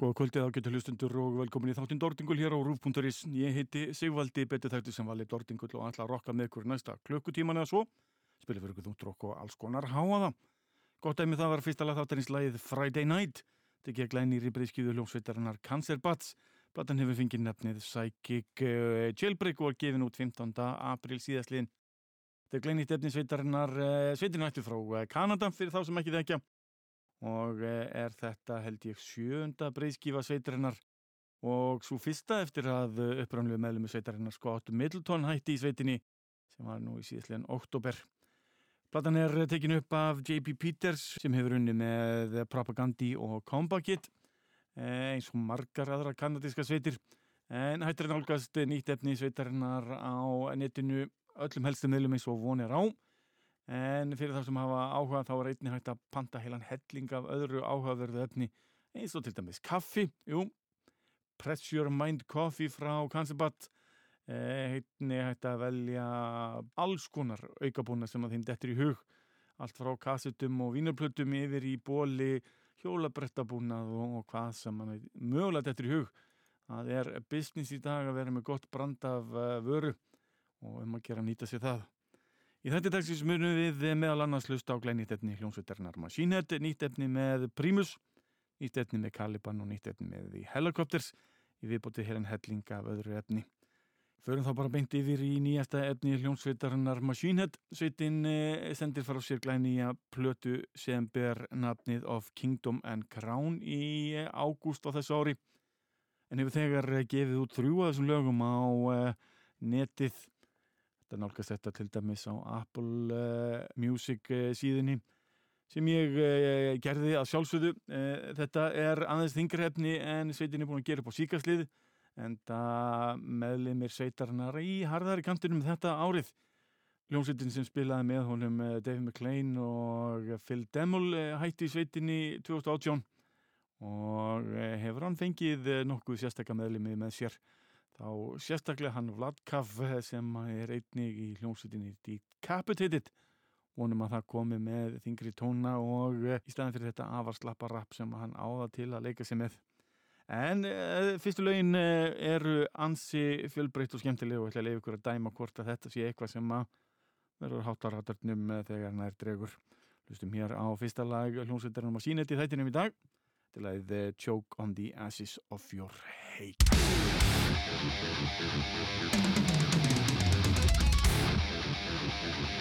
Góða kvöldið á getur hlustundur og velkomin í þáttinn Dordingul hér á Rúf.is. Ég heiti Sigvaldi, betur þætti sem vali Dordingul og ætla að rokka með ykkur næsta klukkutíman eða svo. Spilið fyrir ykkur þúnt rokk og alls konar háaða. Gott dæmi það var fyrstalega þáttarins lagið Friday Night. Þetta gekk læni í breyðskjöðu hljómsveitarinnar Cancer Bats. Platan hefur fengið nefnið Psychic uh, Jailbreak og var gefin út 15. april síðastliðin. Þetta er glænýtt efnisveitarinnar uh, sveitinættu frá uh, Kanada fyrir þá sem ekki þekkja og eh, er þetta held ég sjönda breyðskífa sveitarinnar og svo fyrsta eftir að upprannlegu meðlum í sveitarinnar Scott Middleton hætti í sveitinni sem var nú í síðastlegin oktober. Platan er tekin upp af J.P. Peters sem hefur unni með Propagandi og Combat Kit eh, eins og margar aðra kanadíska sveitir en hættir nálgast nýtt efni sveitarinnar á netinu öllum helstu meðlum eins og vonir á en fyrir þá sem hafa áhuga þá er einni hægt að panta heilan helling af öðru áhugaverðu efni eins og til dæmis kaffi, jú Pressure Mind Coffee frá Kansebat einni hægt að velja alls konar aukabúna sem að þeim dettur í hug. Allt frá kassutum og vínarplötum yfir í bóli, hjólabrettabúnað og hvað sem mann mögulega dettur í hug. Það er business í dag að vera með gott brand af eh, vöru og um að gera nýta sér það Í þetta dagsins munum við meðal annars hlusta á glænýtt efni hljómsveitarnar Machine-Head, nýtt efni með Primus, nýtt efni með Caliban og nýtt efni með The Helicopters. Í viðbótið hér en helling af öðru efni. Förum þá bara beint yfir í nýjasta efni hljómsveitarnar Machine-Head. Sveitin eh, sendir fara á sér glænýja plötu sem ber nafnið of Kingdom and Crown í eh, ágúst á þessu ári. En hefur þegar gefið út þrjú að þessum lögum á netið Þetta nálgast þetta til dæmis á Apple uh, Music uh, síðunni sem ég uh, gerði að sjálfsögðu. Þetta er aðeins þingrefni en sveitin er búin að gera upp á síkaslið en það meðlimir sveitarnar í harðari kantinum þetta árið. Ljónsveitin sem spilaði með honum David McLean og Phil Demmel hætti sveitinni 2018 og hefur hann fengið nokkuð sérstakka meðlimi með sér þá sérstaklega hann Vladkav sem er einnig í hljómsutinni Decapitated. Vonum að það komi með þingri tóna og eh, í staðin fyrir þetta afarslappa rap sem hann áða til að leika sig með. En uh, fyrstu lögin eru ansi fjölbreytt og skemmtileg og ég ætla að leiða ykkur að dæma hvort að þetta sé eitthvað sem að verður hátarhattarnum þegar nær dregur. Hlustum hér á fyrsta lag hljómsutinum að sína þetta í þættinum í dag. Til að The Choke on the Ashes of Your Hate Thank you.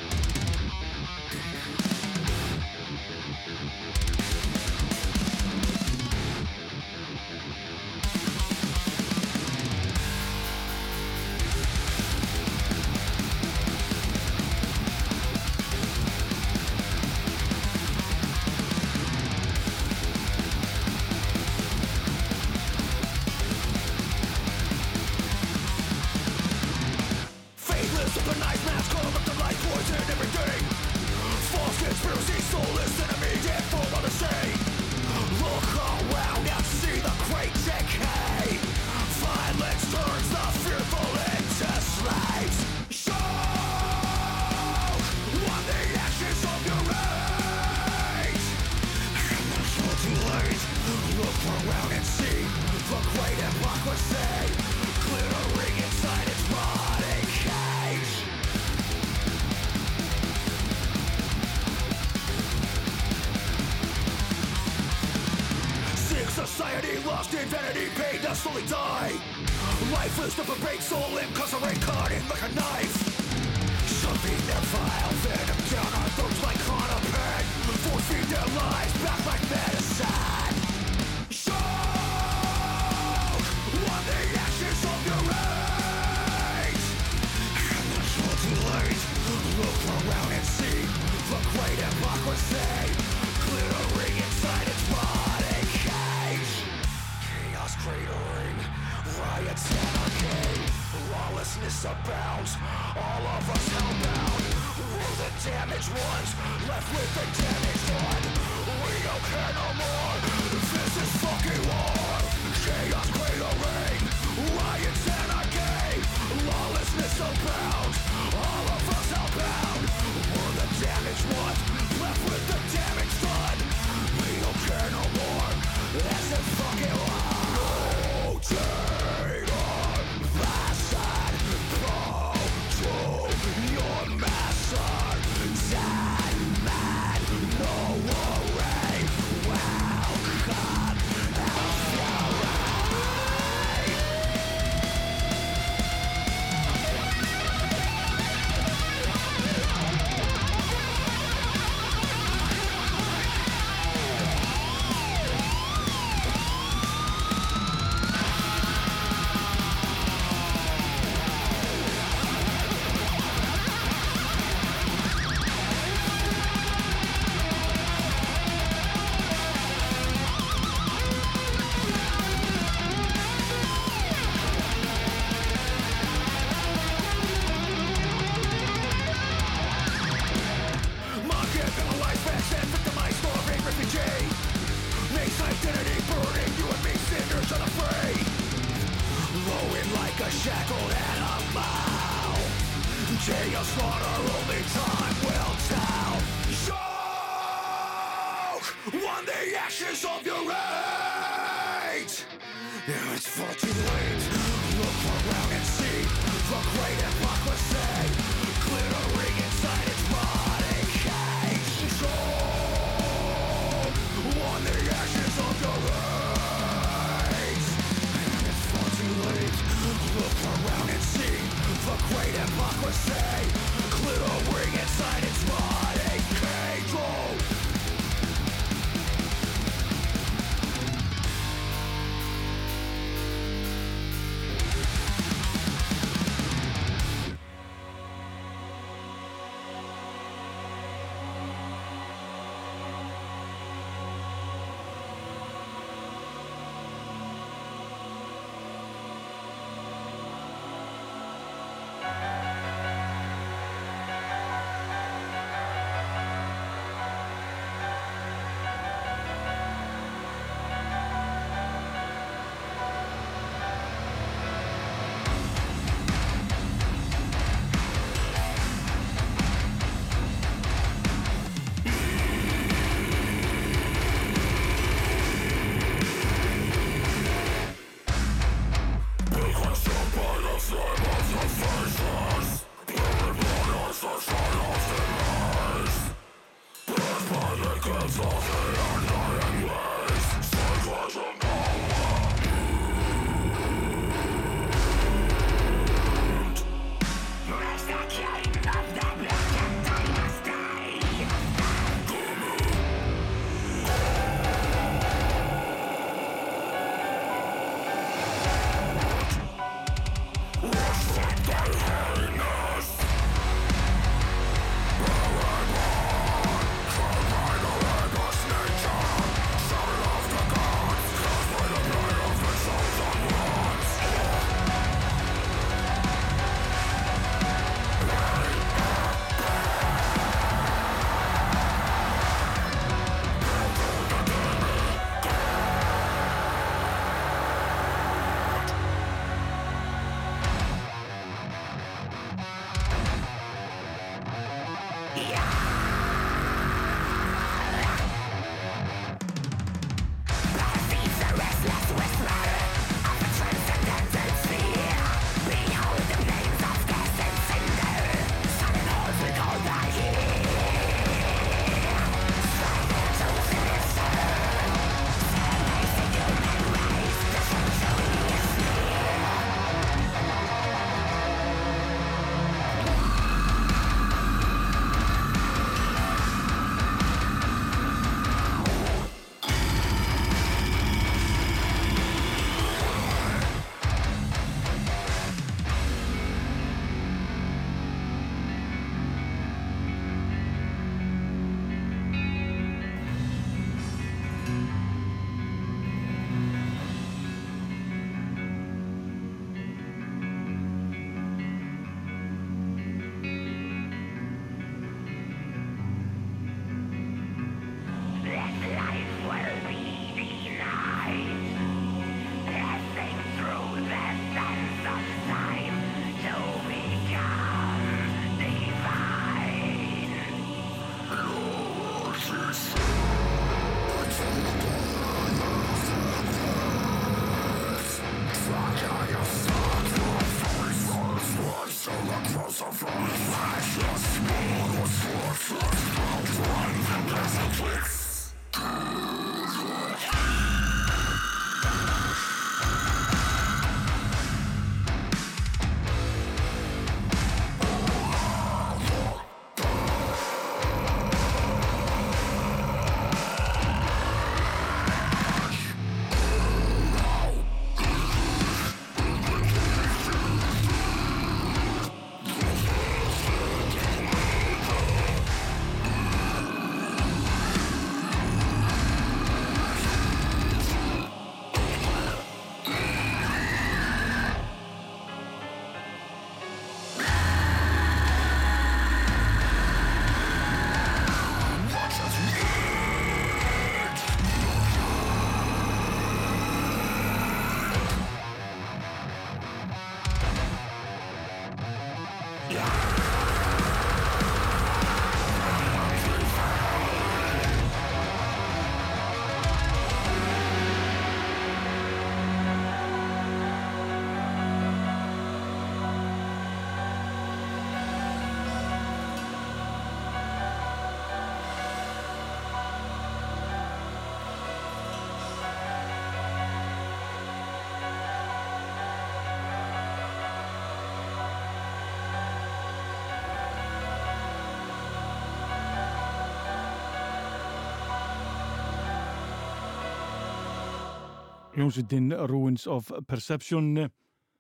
Hljómsveitin Ruins of Perception.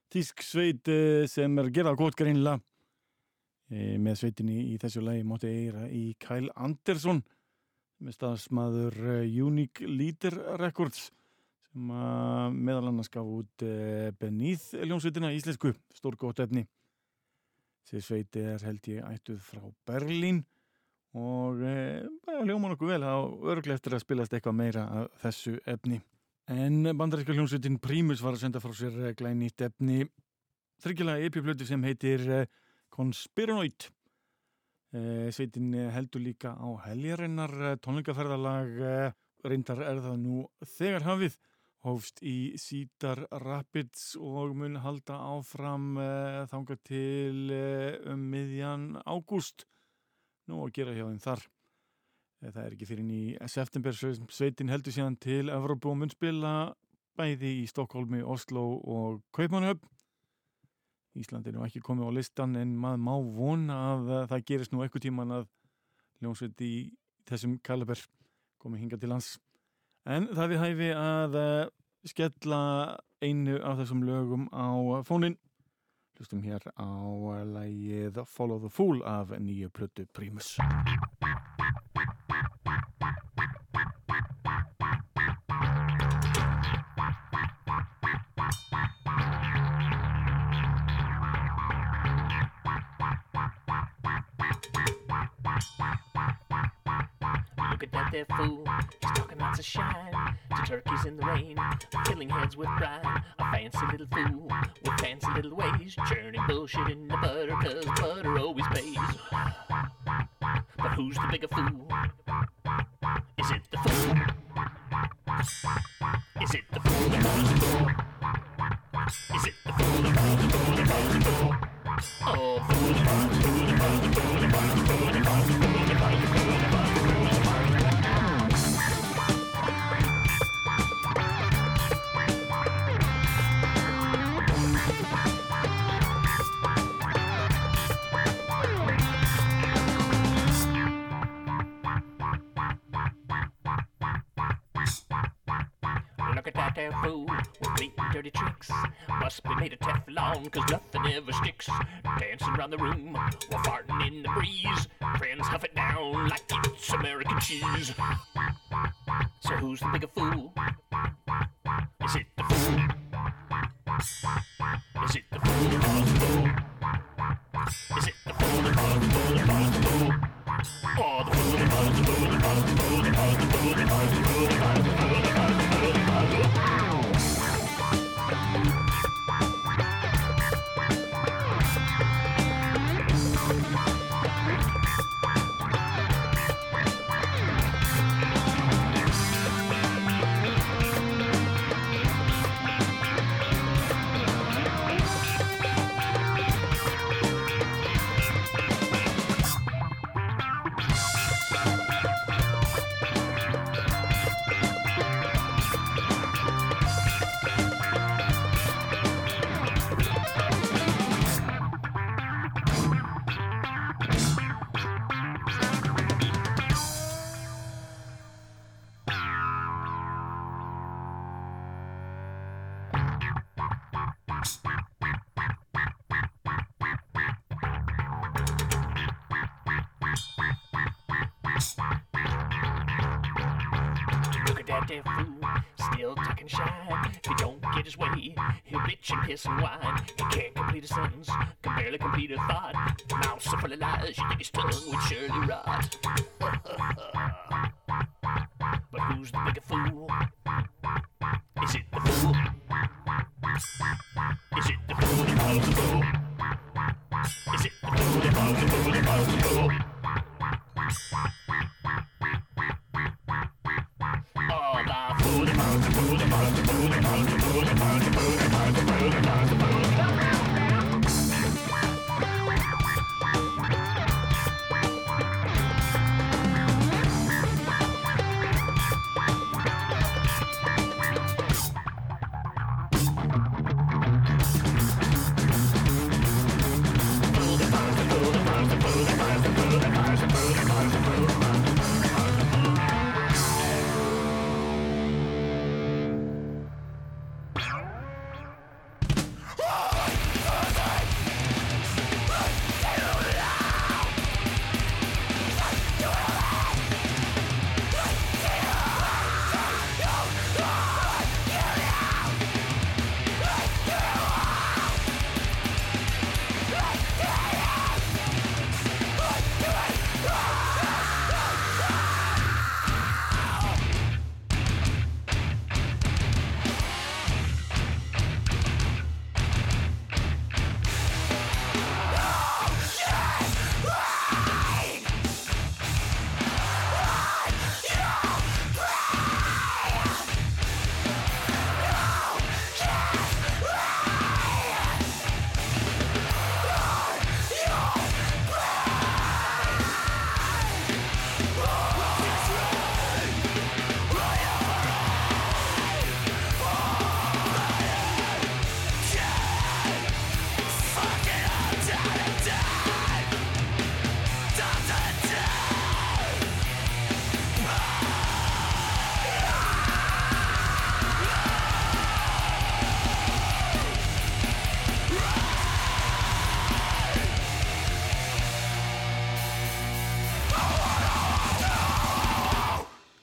Þísk sveit eh, sem er gerað gott greinlega e, með sveitinni í þessu lagi móti eira í Kyle Anderson með staðsmaður eh, Unique Leader Records sem meðal annars gaf út Beneath hljómsveitina íslensku, stórgótt efni. Þessi sveiti er held ég ættuð frá Berlín og hljóma nokkuð vel á örglega eftir að spilast eitthvað meira af þessu efni En bandaríska hljómsveitin Primus var að senda frá sér eh, glænýtt efni þryggjulega epiplötu sem heitir eh, Conspiranoid. Eh, sveitin heldur líka á heljarinnar tónleikaferðalag reyndar er það nú þegar hafið hófst í Cedar Rapids og mun halda áfram þanga til um miðjan ágúst nú að gera hjá þeim þar. Eh, Það er ekki fyrir í september sem sveitin heldur síðan til Evrópu og mun spila bæði í Stokkólmi, Oslo og Kaupmannhöfn. Ísland er nú ekki komið á listan en maður má vona að eh, það gerist nú eitthvað tíman að ljónsveit í þessum kaliber komið hinga til lands. En það við hæfi að eh, skella einu af þessum lögum á fónin. Hlustum hér á lagið Follow the Fool af nýju plötu Primus. Turkeys in the rain, filling heads with brine. A fancy little fool with fancy little ways, churning bullshit in the butter, cause butter always pays. But who's the bigger fool? Is it the fool? Is it the fool that the fool? Is it the fool that the fool that the fool? Oh, fool that calls the fool that the fool that the fool made of Teflon, cause nothing ever sticks. Dancing around the room while farting in the breeze. Friends huff it down like it's American cheese. So who's the bigger fool?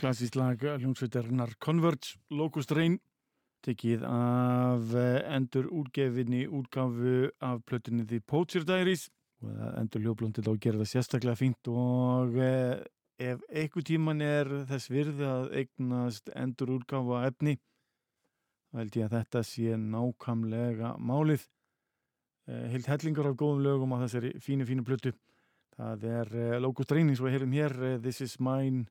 Klassísk lag hljómsveitarinnar Converge, Locust Rain tekið af eh, endur útgefinni útgafu af plötunni The Poacher Diaries. Og það endur hljóblóndið á að gera það sérstaklega fínt og eh, ef einhver tíman er þess virði að eignast endur útgafu af efni þá held ég að þetta sé nákamlega málið. Eh, heilt hellingar af góðum lögum á þessari fínu fínu plötu. Það er Locust Rain eins og við heyrum hér This is mine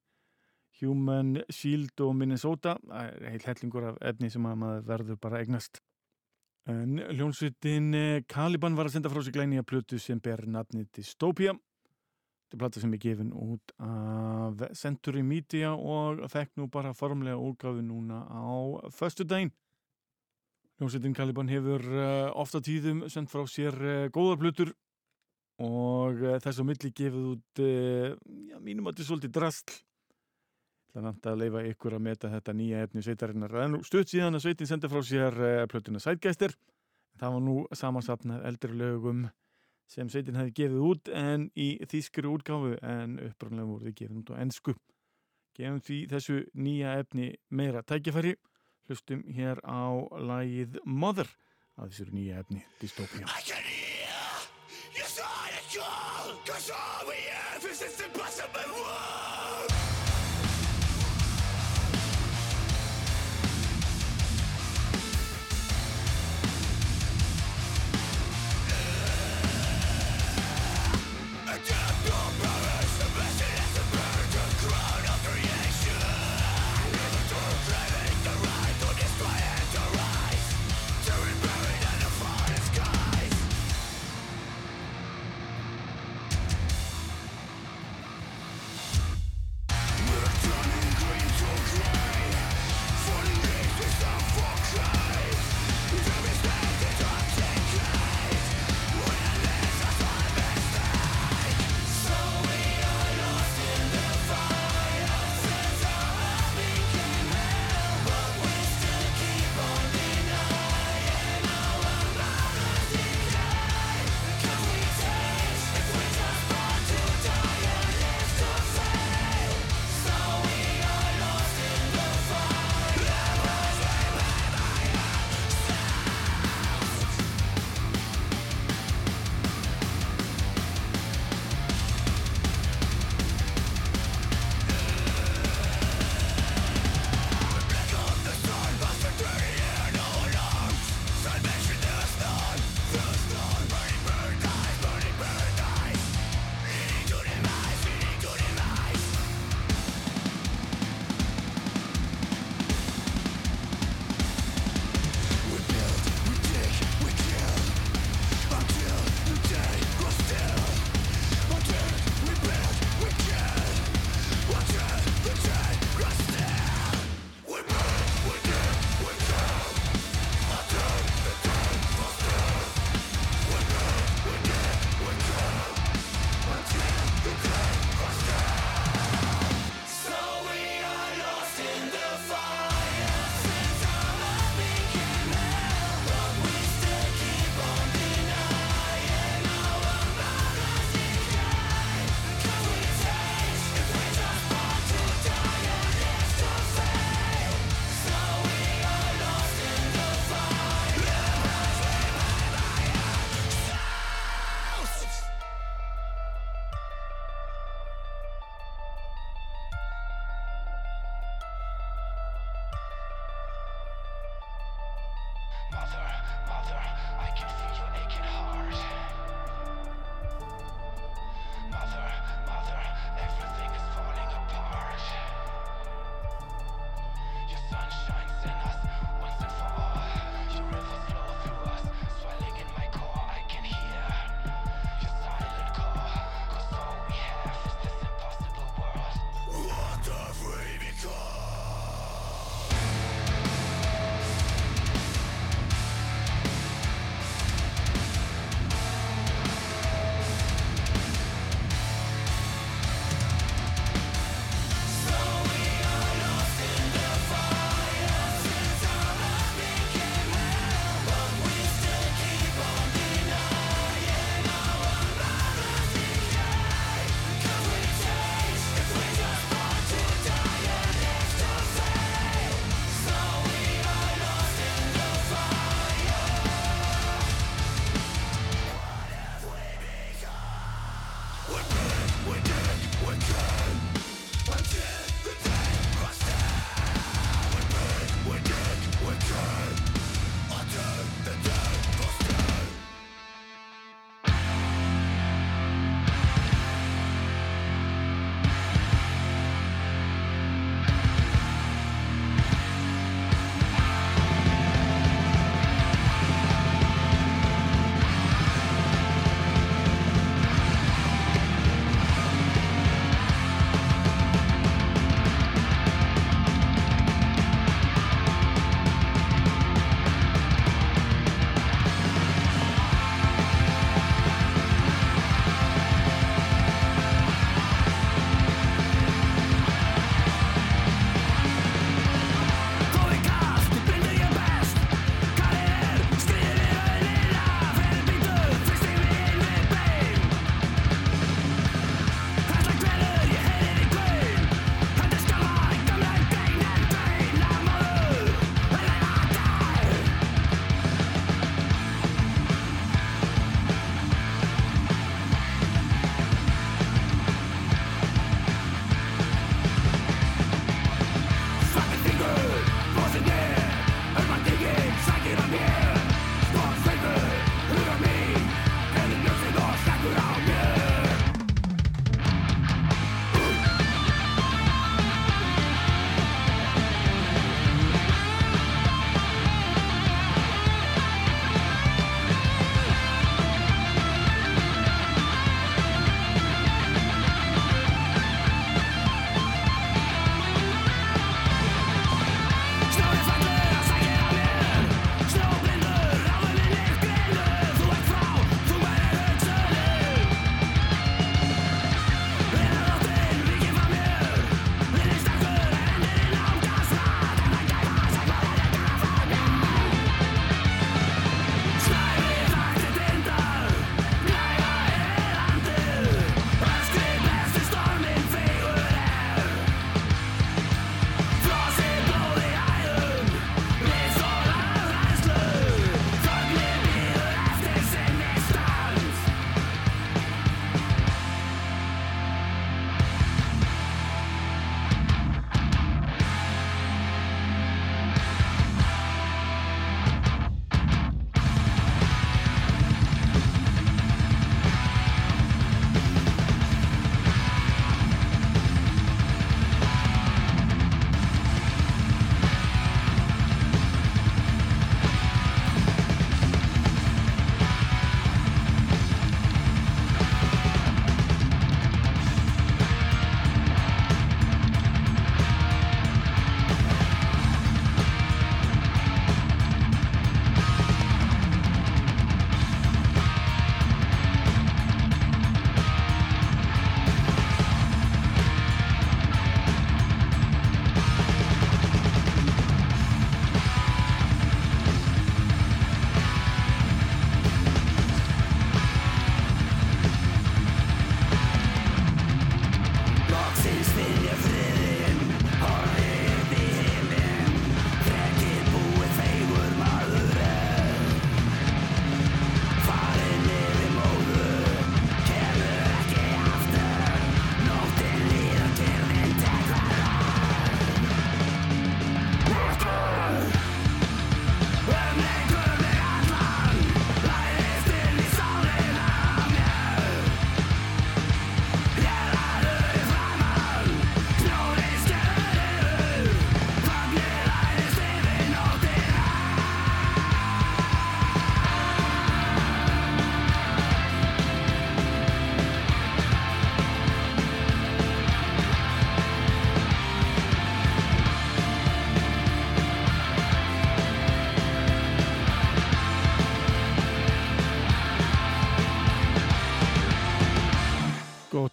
Human Shield og Minnesota. Heil hellingur af efni sem að maður verður bara eignast. En hljónsvitin Caliban var að senda frá sig glæni að plötu sem ber nafnið Dystopia. Þetta er plata sem er gefin út af Century Media og þekk nú bara formlega úrgafu núna á förstu daginn hljónsvitin Caliban hefur uh, ofta tíðum sendt frá sér uh, góðar plötur og þess að milli gefið út já, mínum að þetta er svolítið drastl þannig að leifa ykkur að meta þetta nýja efni sveitarinnar. Nú stutt síðan að sveitin sendi frá sér uh, plötuna Sætgæstir. Það var nú samansapnað eldri lögum sem sveitin hefði gefið út en í þýskri útgáfu en upprannlega voru þið gefið út á ennsku. Gefum því þessu nýja efni meira tækifæri. Hlustum hér á lagið Mother að þessu nýja efni Dystopia. I can hear silent call Cause all we have Mother,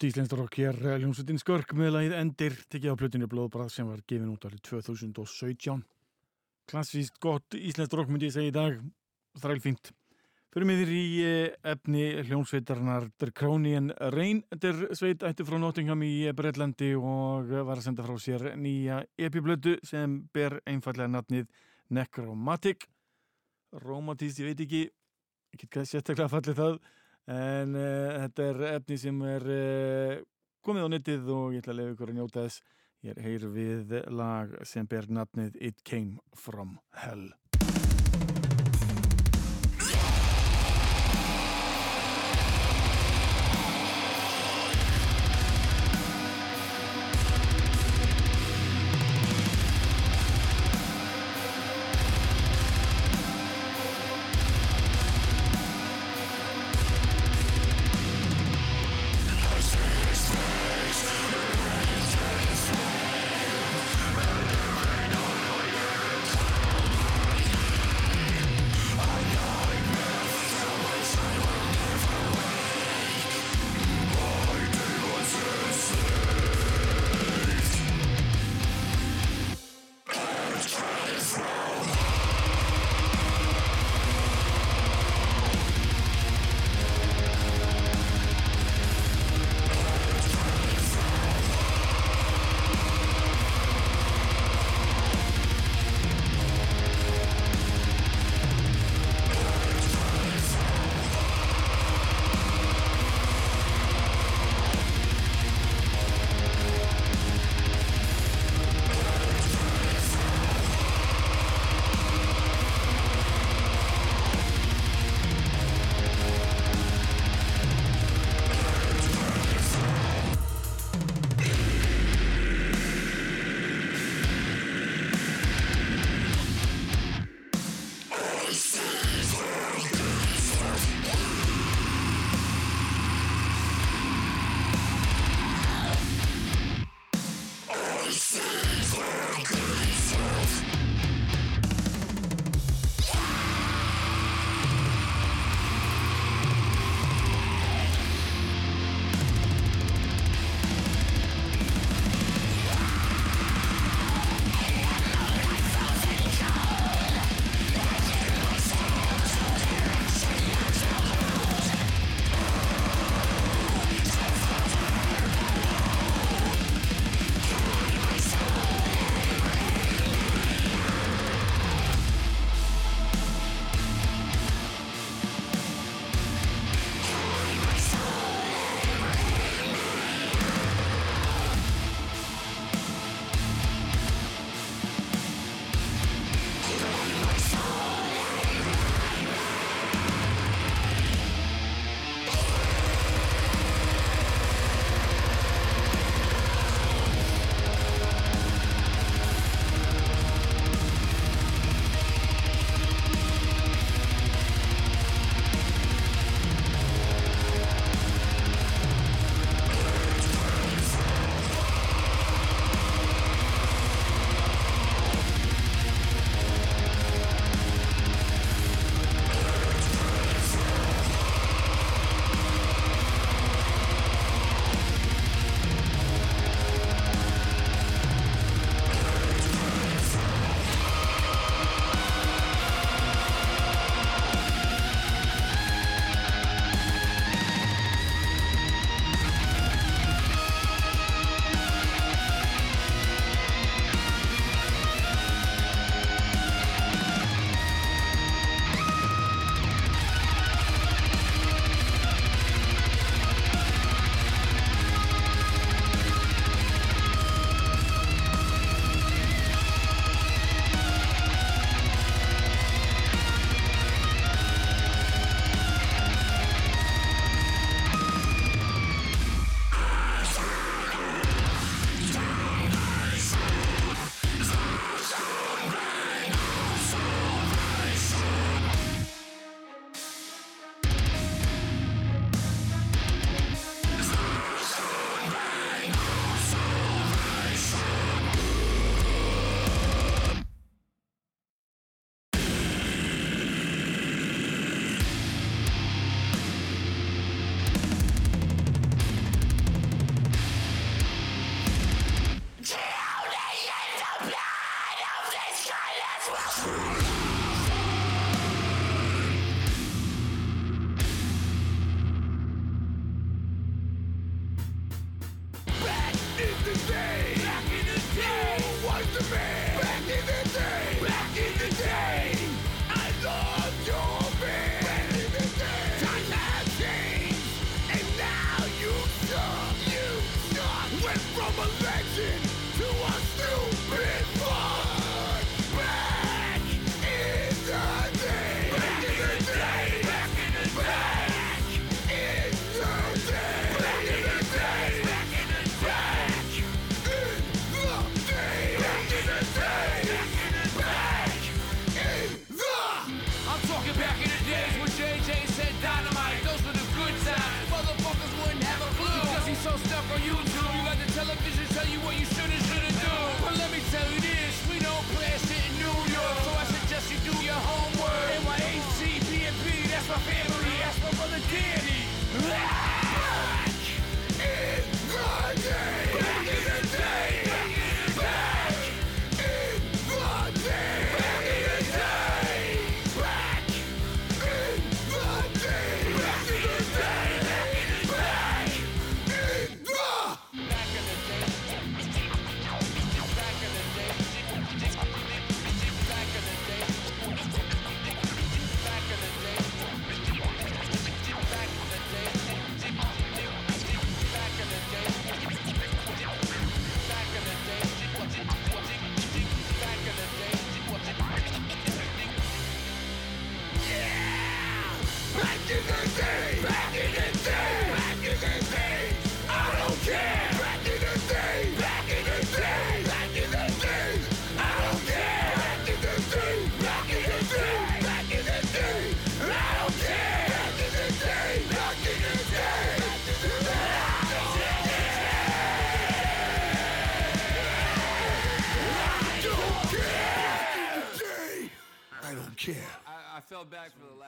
Gott íslenskt rock hér, eh, hljómsveitin Skörk með lagið Endir, tekið á plötinu Blóðbrað sem var gefin út árið 2017. Klassíst gott íslenskt rock myndi ég segja í dag, þrælfínt. Fyrir mig þér í eh, efni hljómsveitarnar Der Cronian Rain. Der sveit ætti frá Nottingham í Breitlandi og var að senda frá sér nýja epiblötu sem ber einfallega natnið Necromatic. Romantíst, ég veit ekki, ekki sérstaklega fallið það, en uh, þetta er efni sem er uh, komið á netið og ég ætla að lefa ykkur að njóta þess. Ég heyr við lag sem ber natnið It Came From Hell.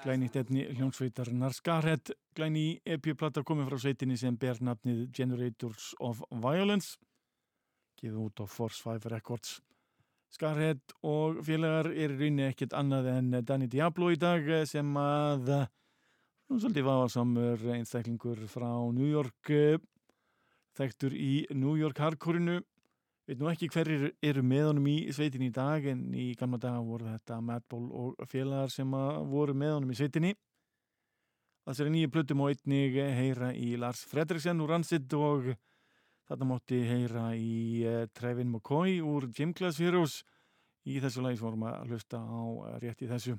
Glænýtt efni hljónsveitarinnar Skarhead, glæný EP-plata komið frá sveitinni sem ber nafnið Generators of Violence, gefið út á Force 5 Records. Skarhead og félagar er í rauninni ekkert annað en Danny Diablo í dag eh, sem að eh, nú svolítið vafarsamur einstaklingur frá New York eh, þekktur í New York hardcore-inu veit nú ekki hverjir eru með honum í sveitinni í dag en í gamla daga voru þetta Madball og félagar sem að voru með honum í sveitinni. Þessari nýju plötum og einnig heyra í Lars Fredriksen úr Rancid og þetta mátti heyra í uh, Trevin McCoy úr Gym Class Heroes. Í þessu lagi sem vorum að hlusta á uh, rétt í þessu.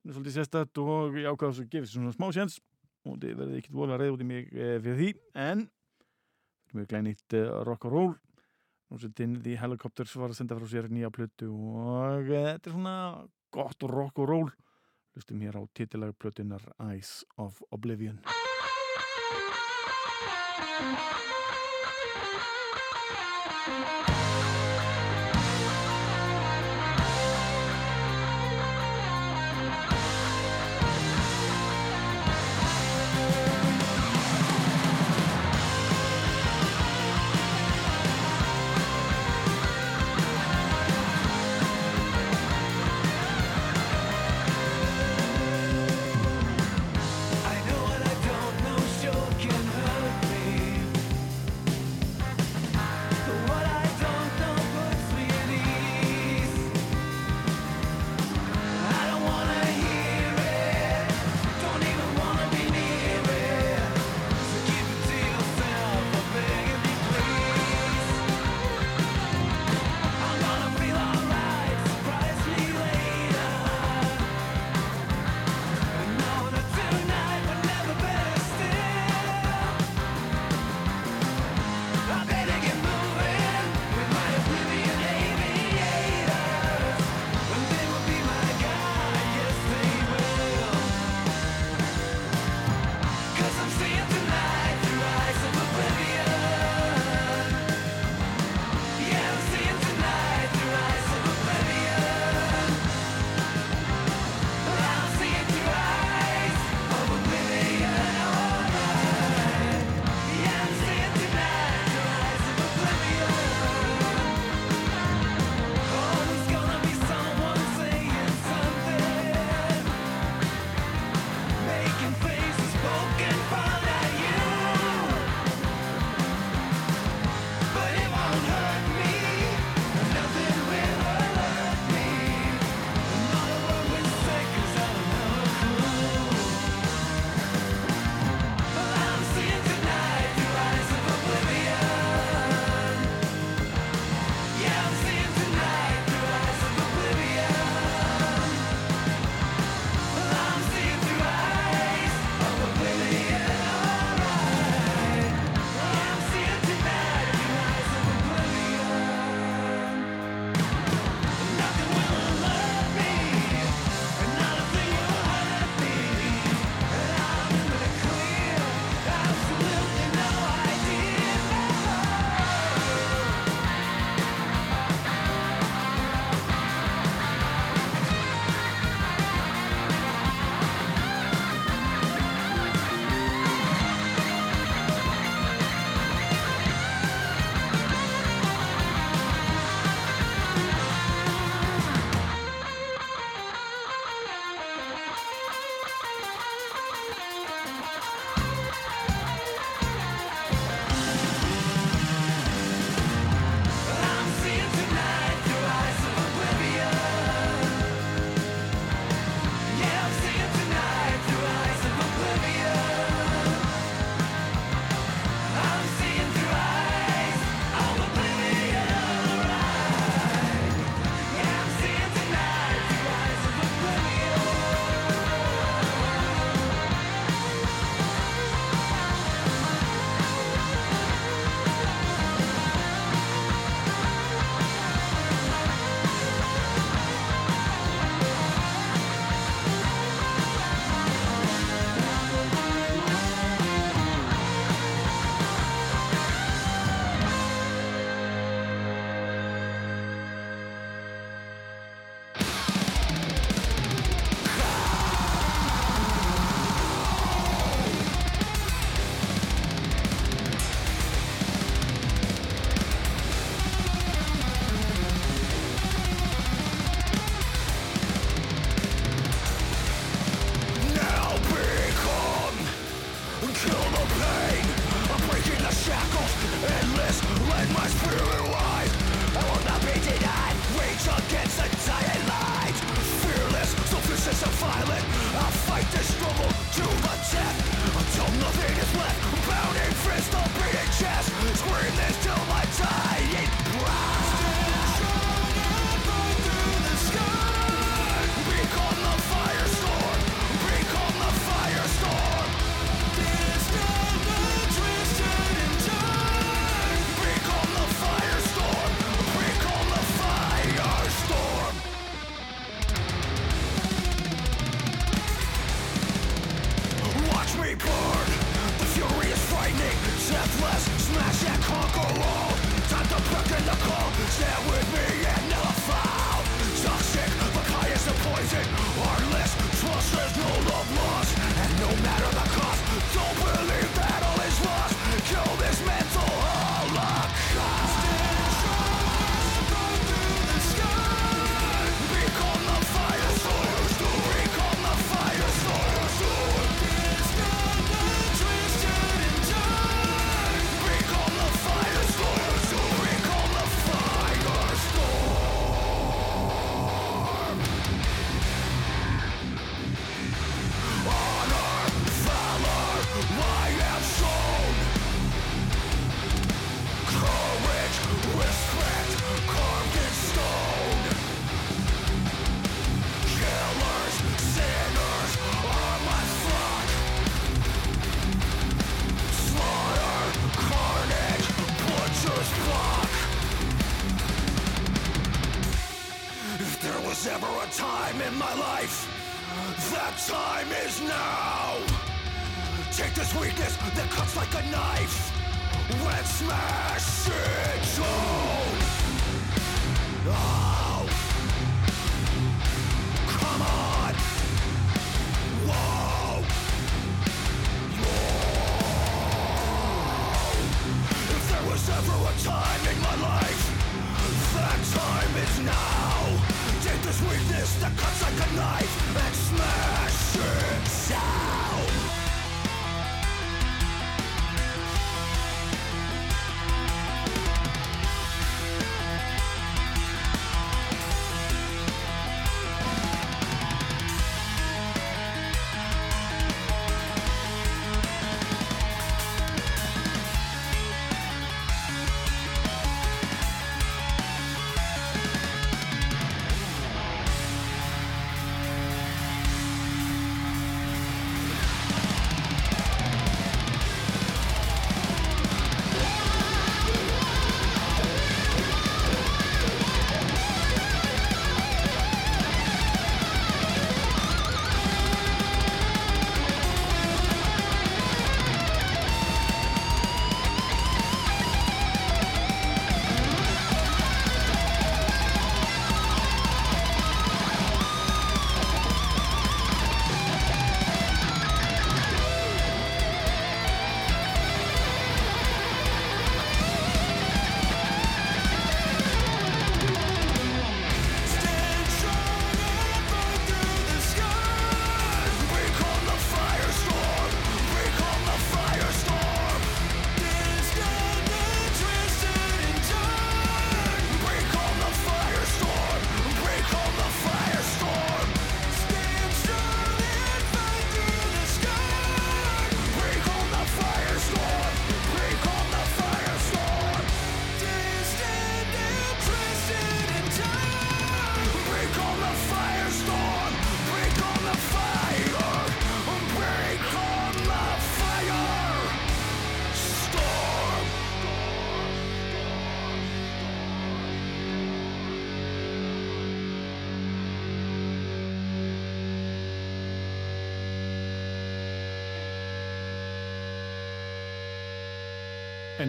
Það er svolítið sérstætt og að gefa þessu svona smá séns. Og þið verðið ekkert vola reyð út í mig uh, fyrir því. En mjög glænýtt uh, Núsitinn The Helicopters var að senda frá sér nýja plötu og uh, þetta er svona gott rock og roll. Hlustum hér á titilaga plötunar Eyes of Oblivion. I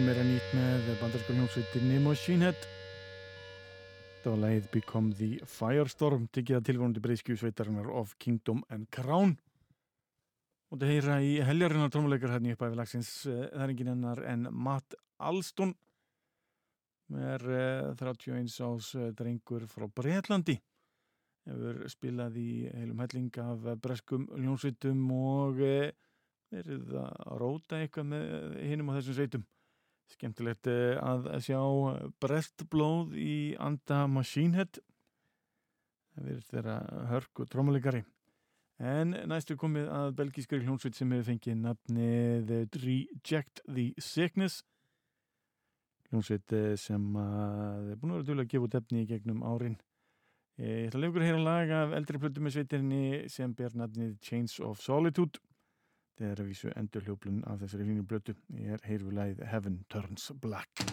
En meira nýtt með bandarsku hljómsveitinni Machine Head. Það var lagið Become the Firestorm, tikið að tilvonandi breyskju sveitarinnar of Kingdom and Crown. Og það heyra í heljarinnar trómuleikar hérna upp af lagsins. eh, Það er engin ennar en Matt Alston. Er uh, 31 ás uh, drengur frá Breitlandi. Hefur spilað í heilum helling af eh, breskum hljómsveitum og verið að róta eitthvað með hinum á þessum sveitum. Skemmtilegt eh, að sjá brestblóð í anda Machine Head. Það verður þeirra hörku trómuleikari. En næstu komið að belgískari hljónsveit sem hefur fengið nafnið Reject the Sickness. Hljónsveit eh, sem er búin að vera duglega að gefa út efni í gegnum árin. Eh, Ég ætla að leikur að heyra lag af eldri plötu með sveitinni sem ber nafnið Chains of Solitude. Það er að vísu endur hljóplun af þessari fínu blötu. Ég er heyrðu lagið Heaven Turns Black.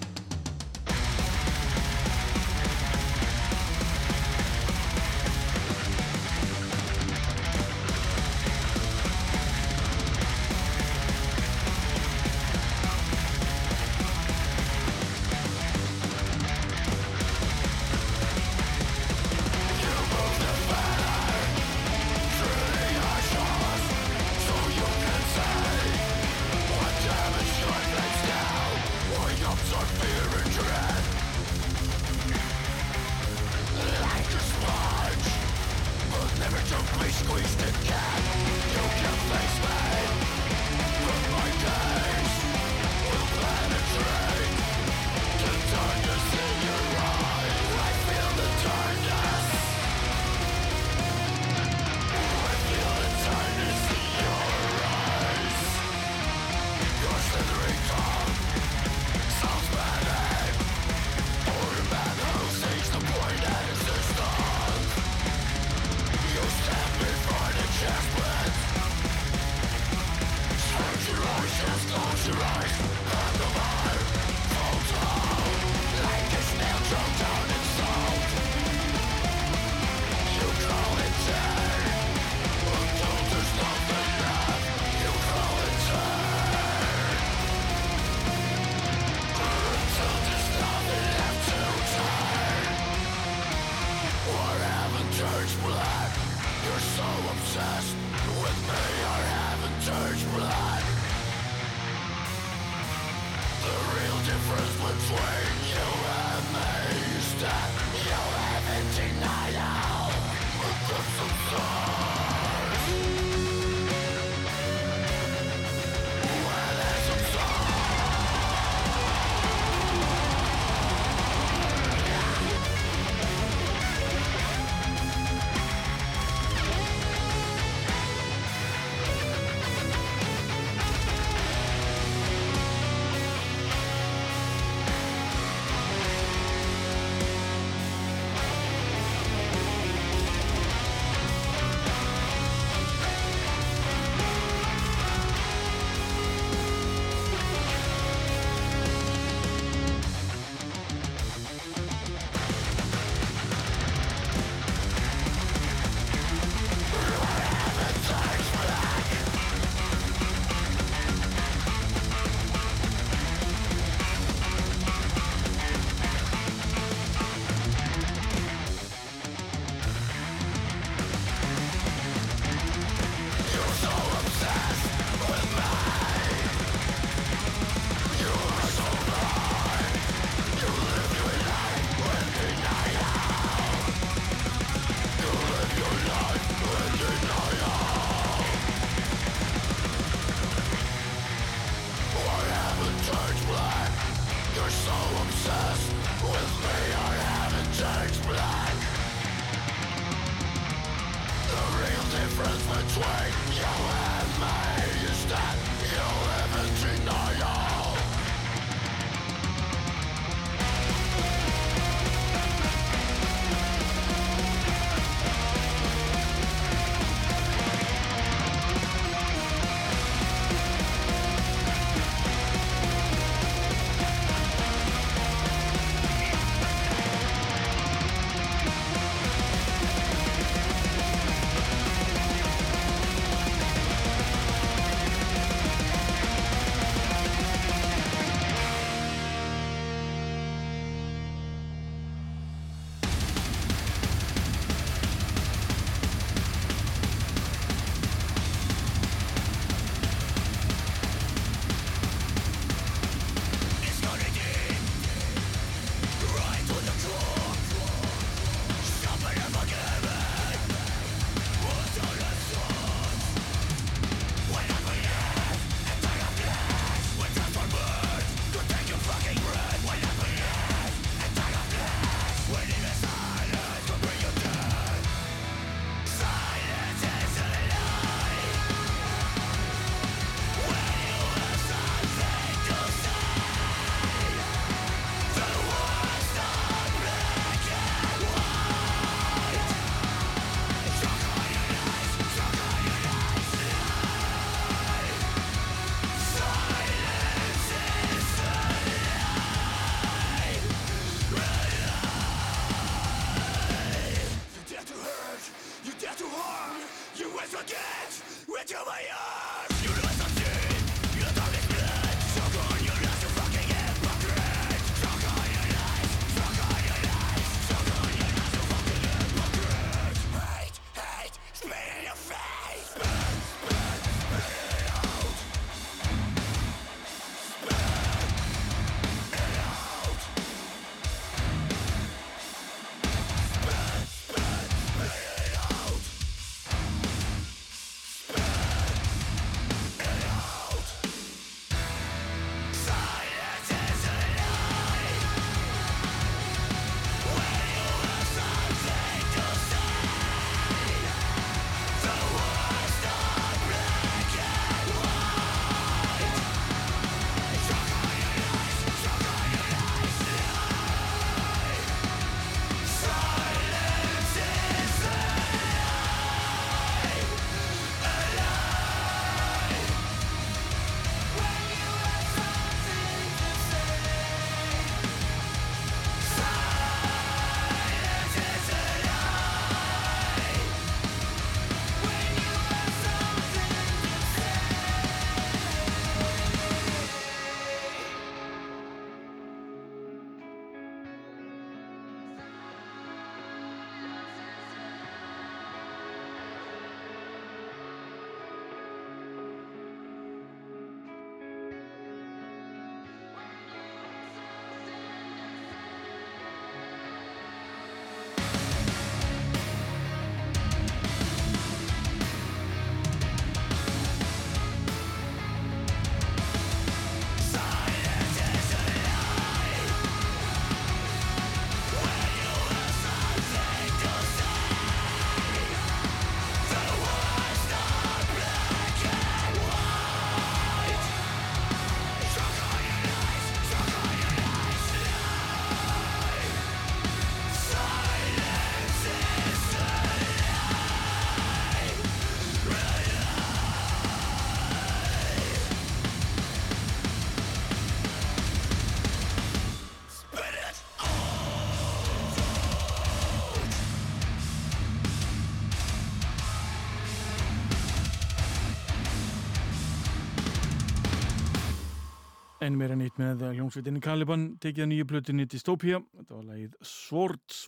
En meira nýtt með hljómsveitinni Caliban tekið að nýju plötinni Dystopia þetta var lagið Swords.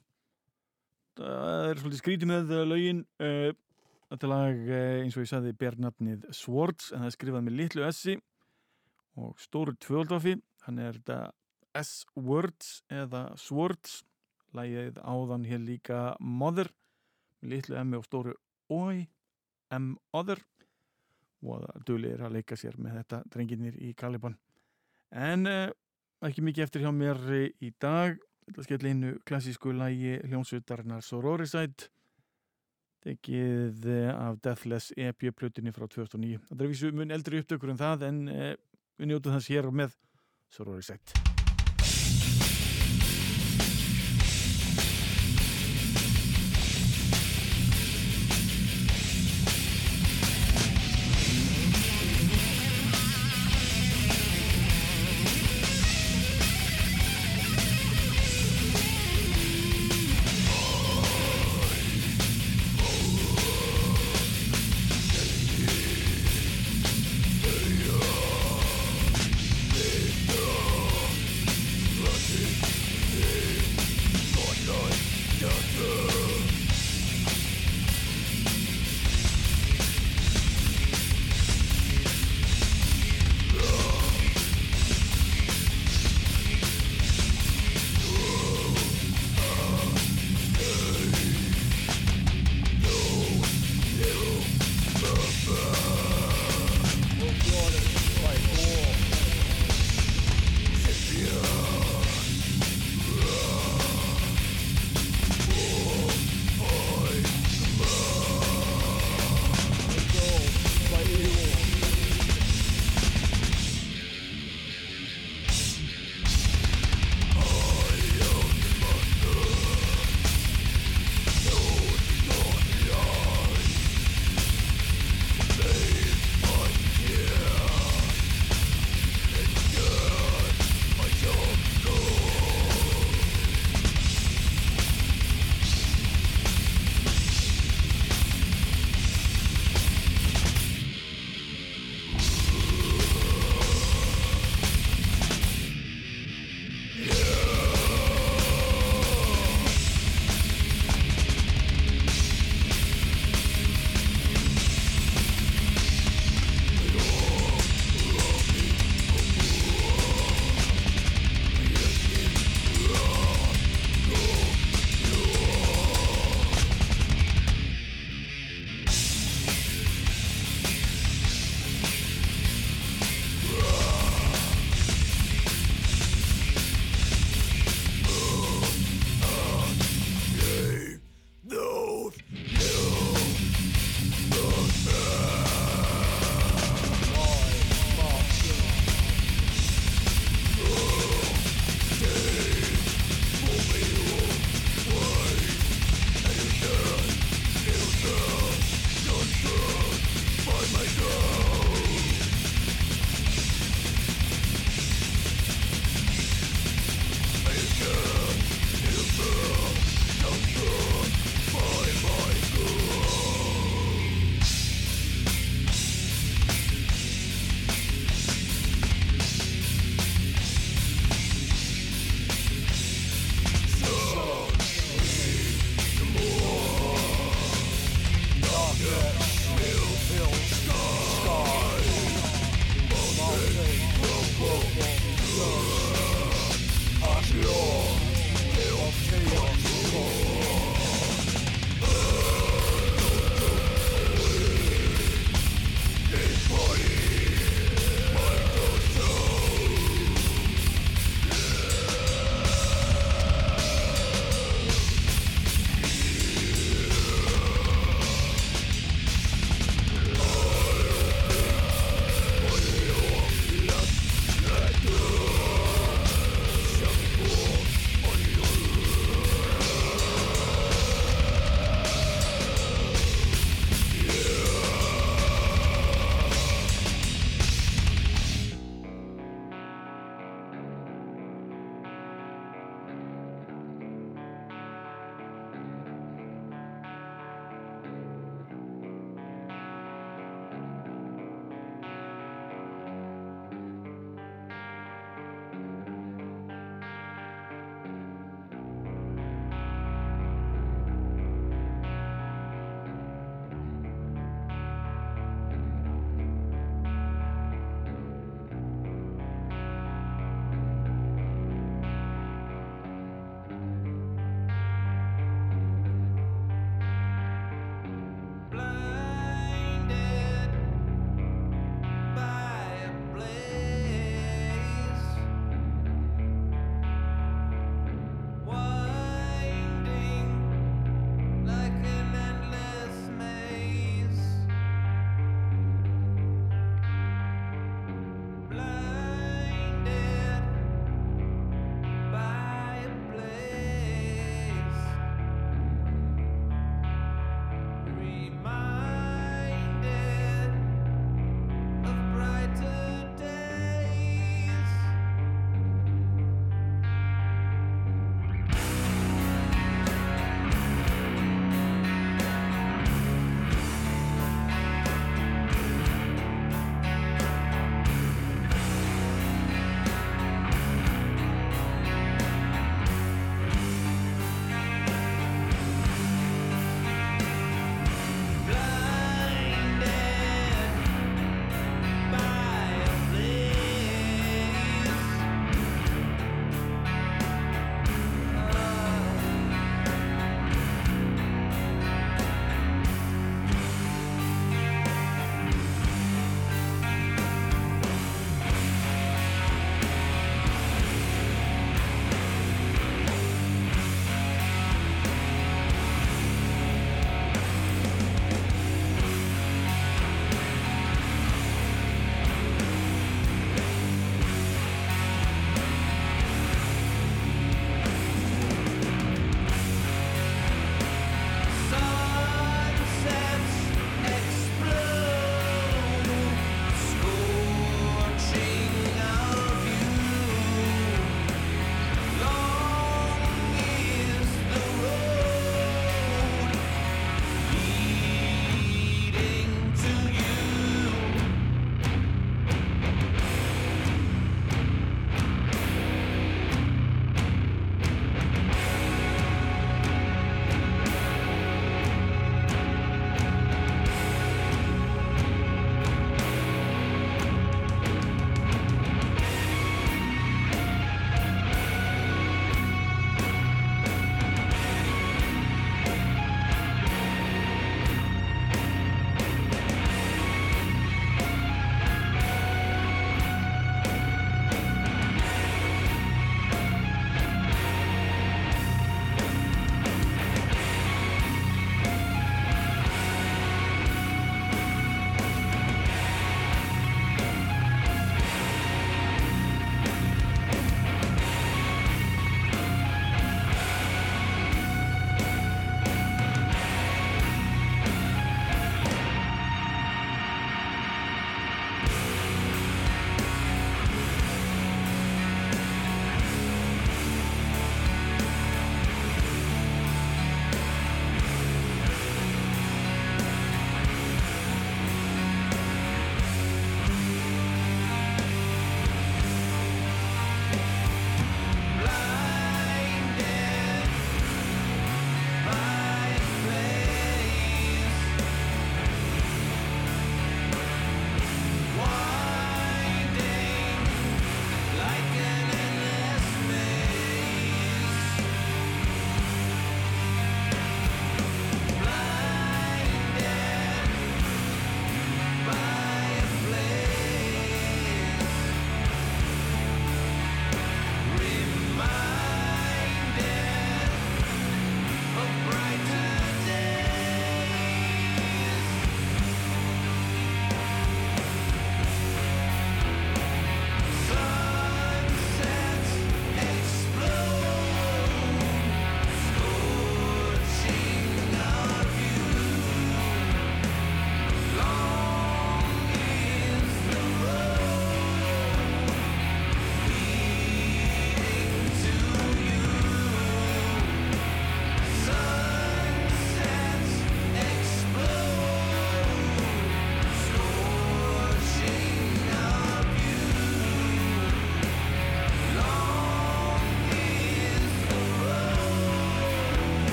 Það er svolítið skrítið með lögin uh, þetta lag uh, eins og ég sagði ber nafnið Swords en það er skrifað með litlu S-i og stóru tvöldafi hann er þetta S-Words eða Swords. Lagið áðan hér líka Mother með litlu M og stóru Oi M-Other. Og það duðlir að leika sér með þetta drengirnir í Caliban En uh, ekki mikið eftir hjá mér uh, í dag. Þetta skell einu klassísku lægi hljómsveitarnar Sororiside tekið uh, af Deathless EP-plutinni frá 2009. Þetta er vissu mun eldri upptökur en það en við njótu þess hér með Sororiside.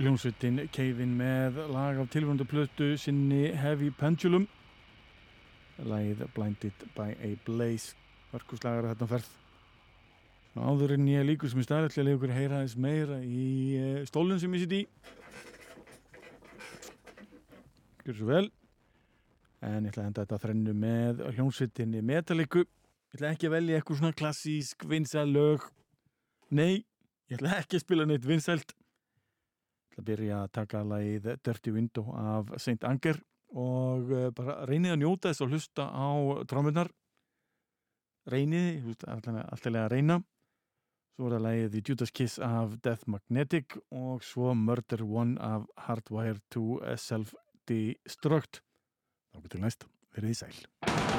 Ljónsveitin Keivin með lag af tilvöndu plötu sinni Heavy Pendulum. Lagið Blinded by a Blaze. Verkuslagar að þetta ferð. Áður en ég líkur sem ég staði ætla að leiða ykkur að heyra þess meira í stólun sem ég sitt í. Gjör svo vel. En ég ætla að enda þetta þrennu með hljónsveitinni Metalliku ég ætla ekki að velja eitthvað svona klassísk vinsæl lög. Nei, ég ætla ekki að spila neitt vinsælt ætla að byrja að taka lagið Dirty Window af St. Anger og uh, bara reynið að njóta þess að hlusta á trámurnar reynið, alltaf að reyna. Svo er það lagið The Judas Kiss af Death Magnetic og svo Murder One af Hardwire to Self-Destruct. Þá getur næst, verið í sæl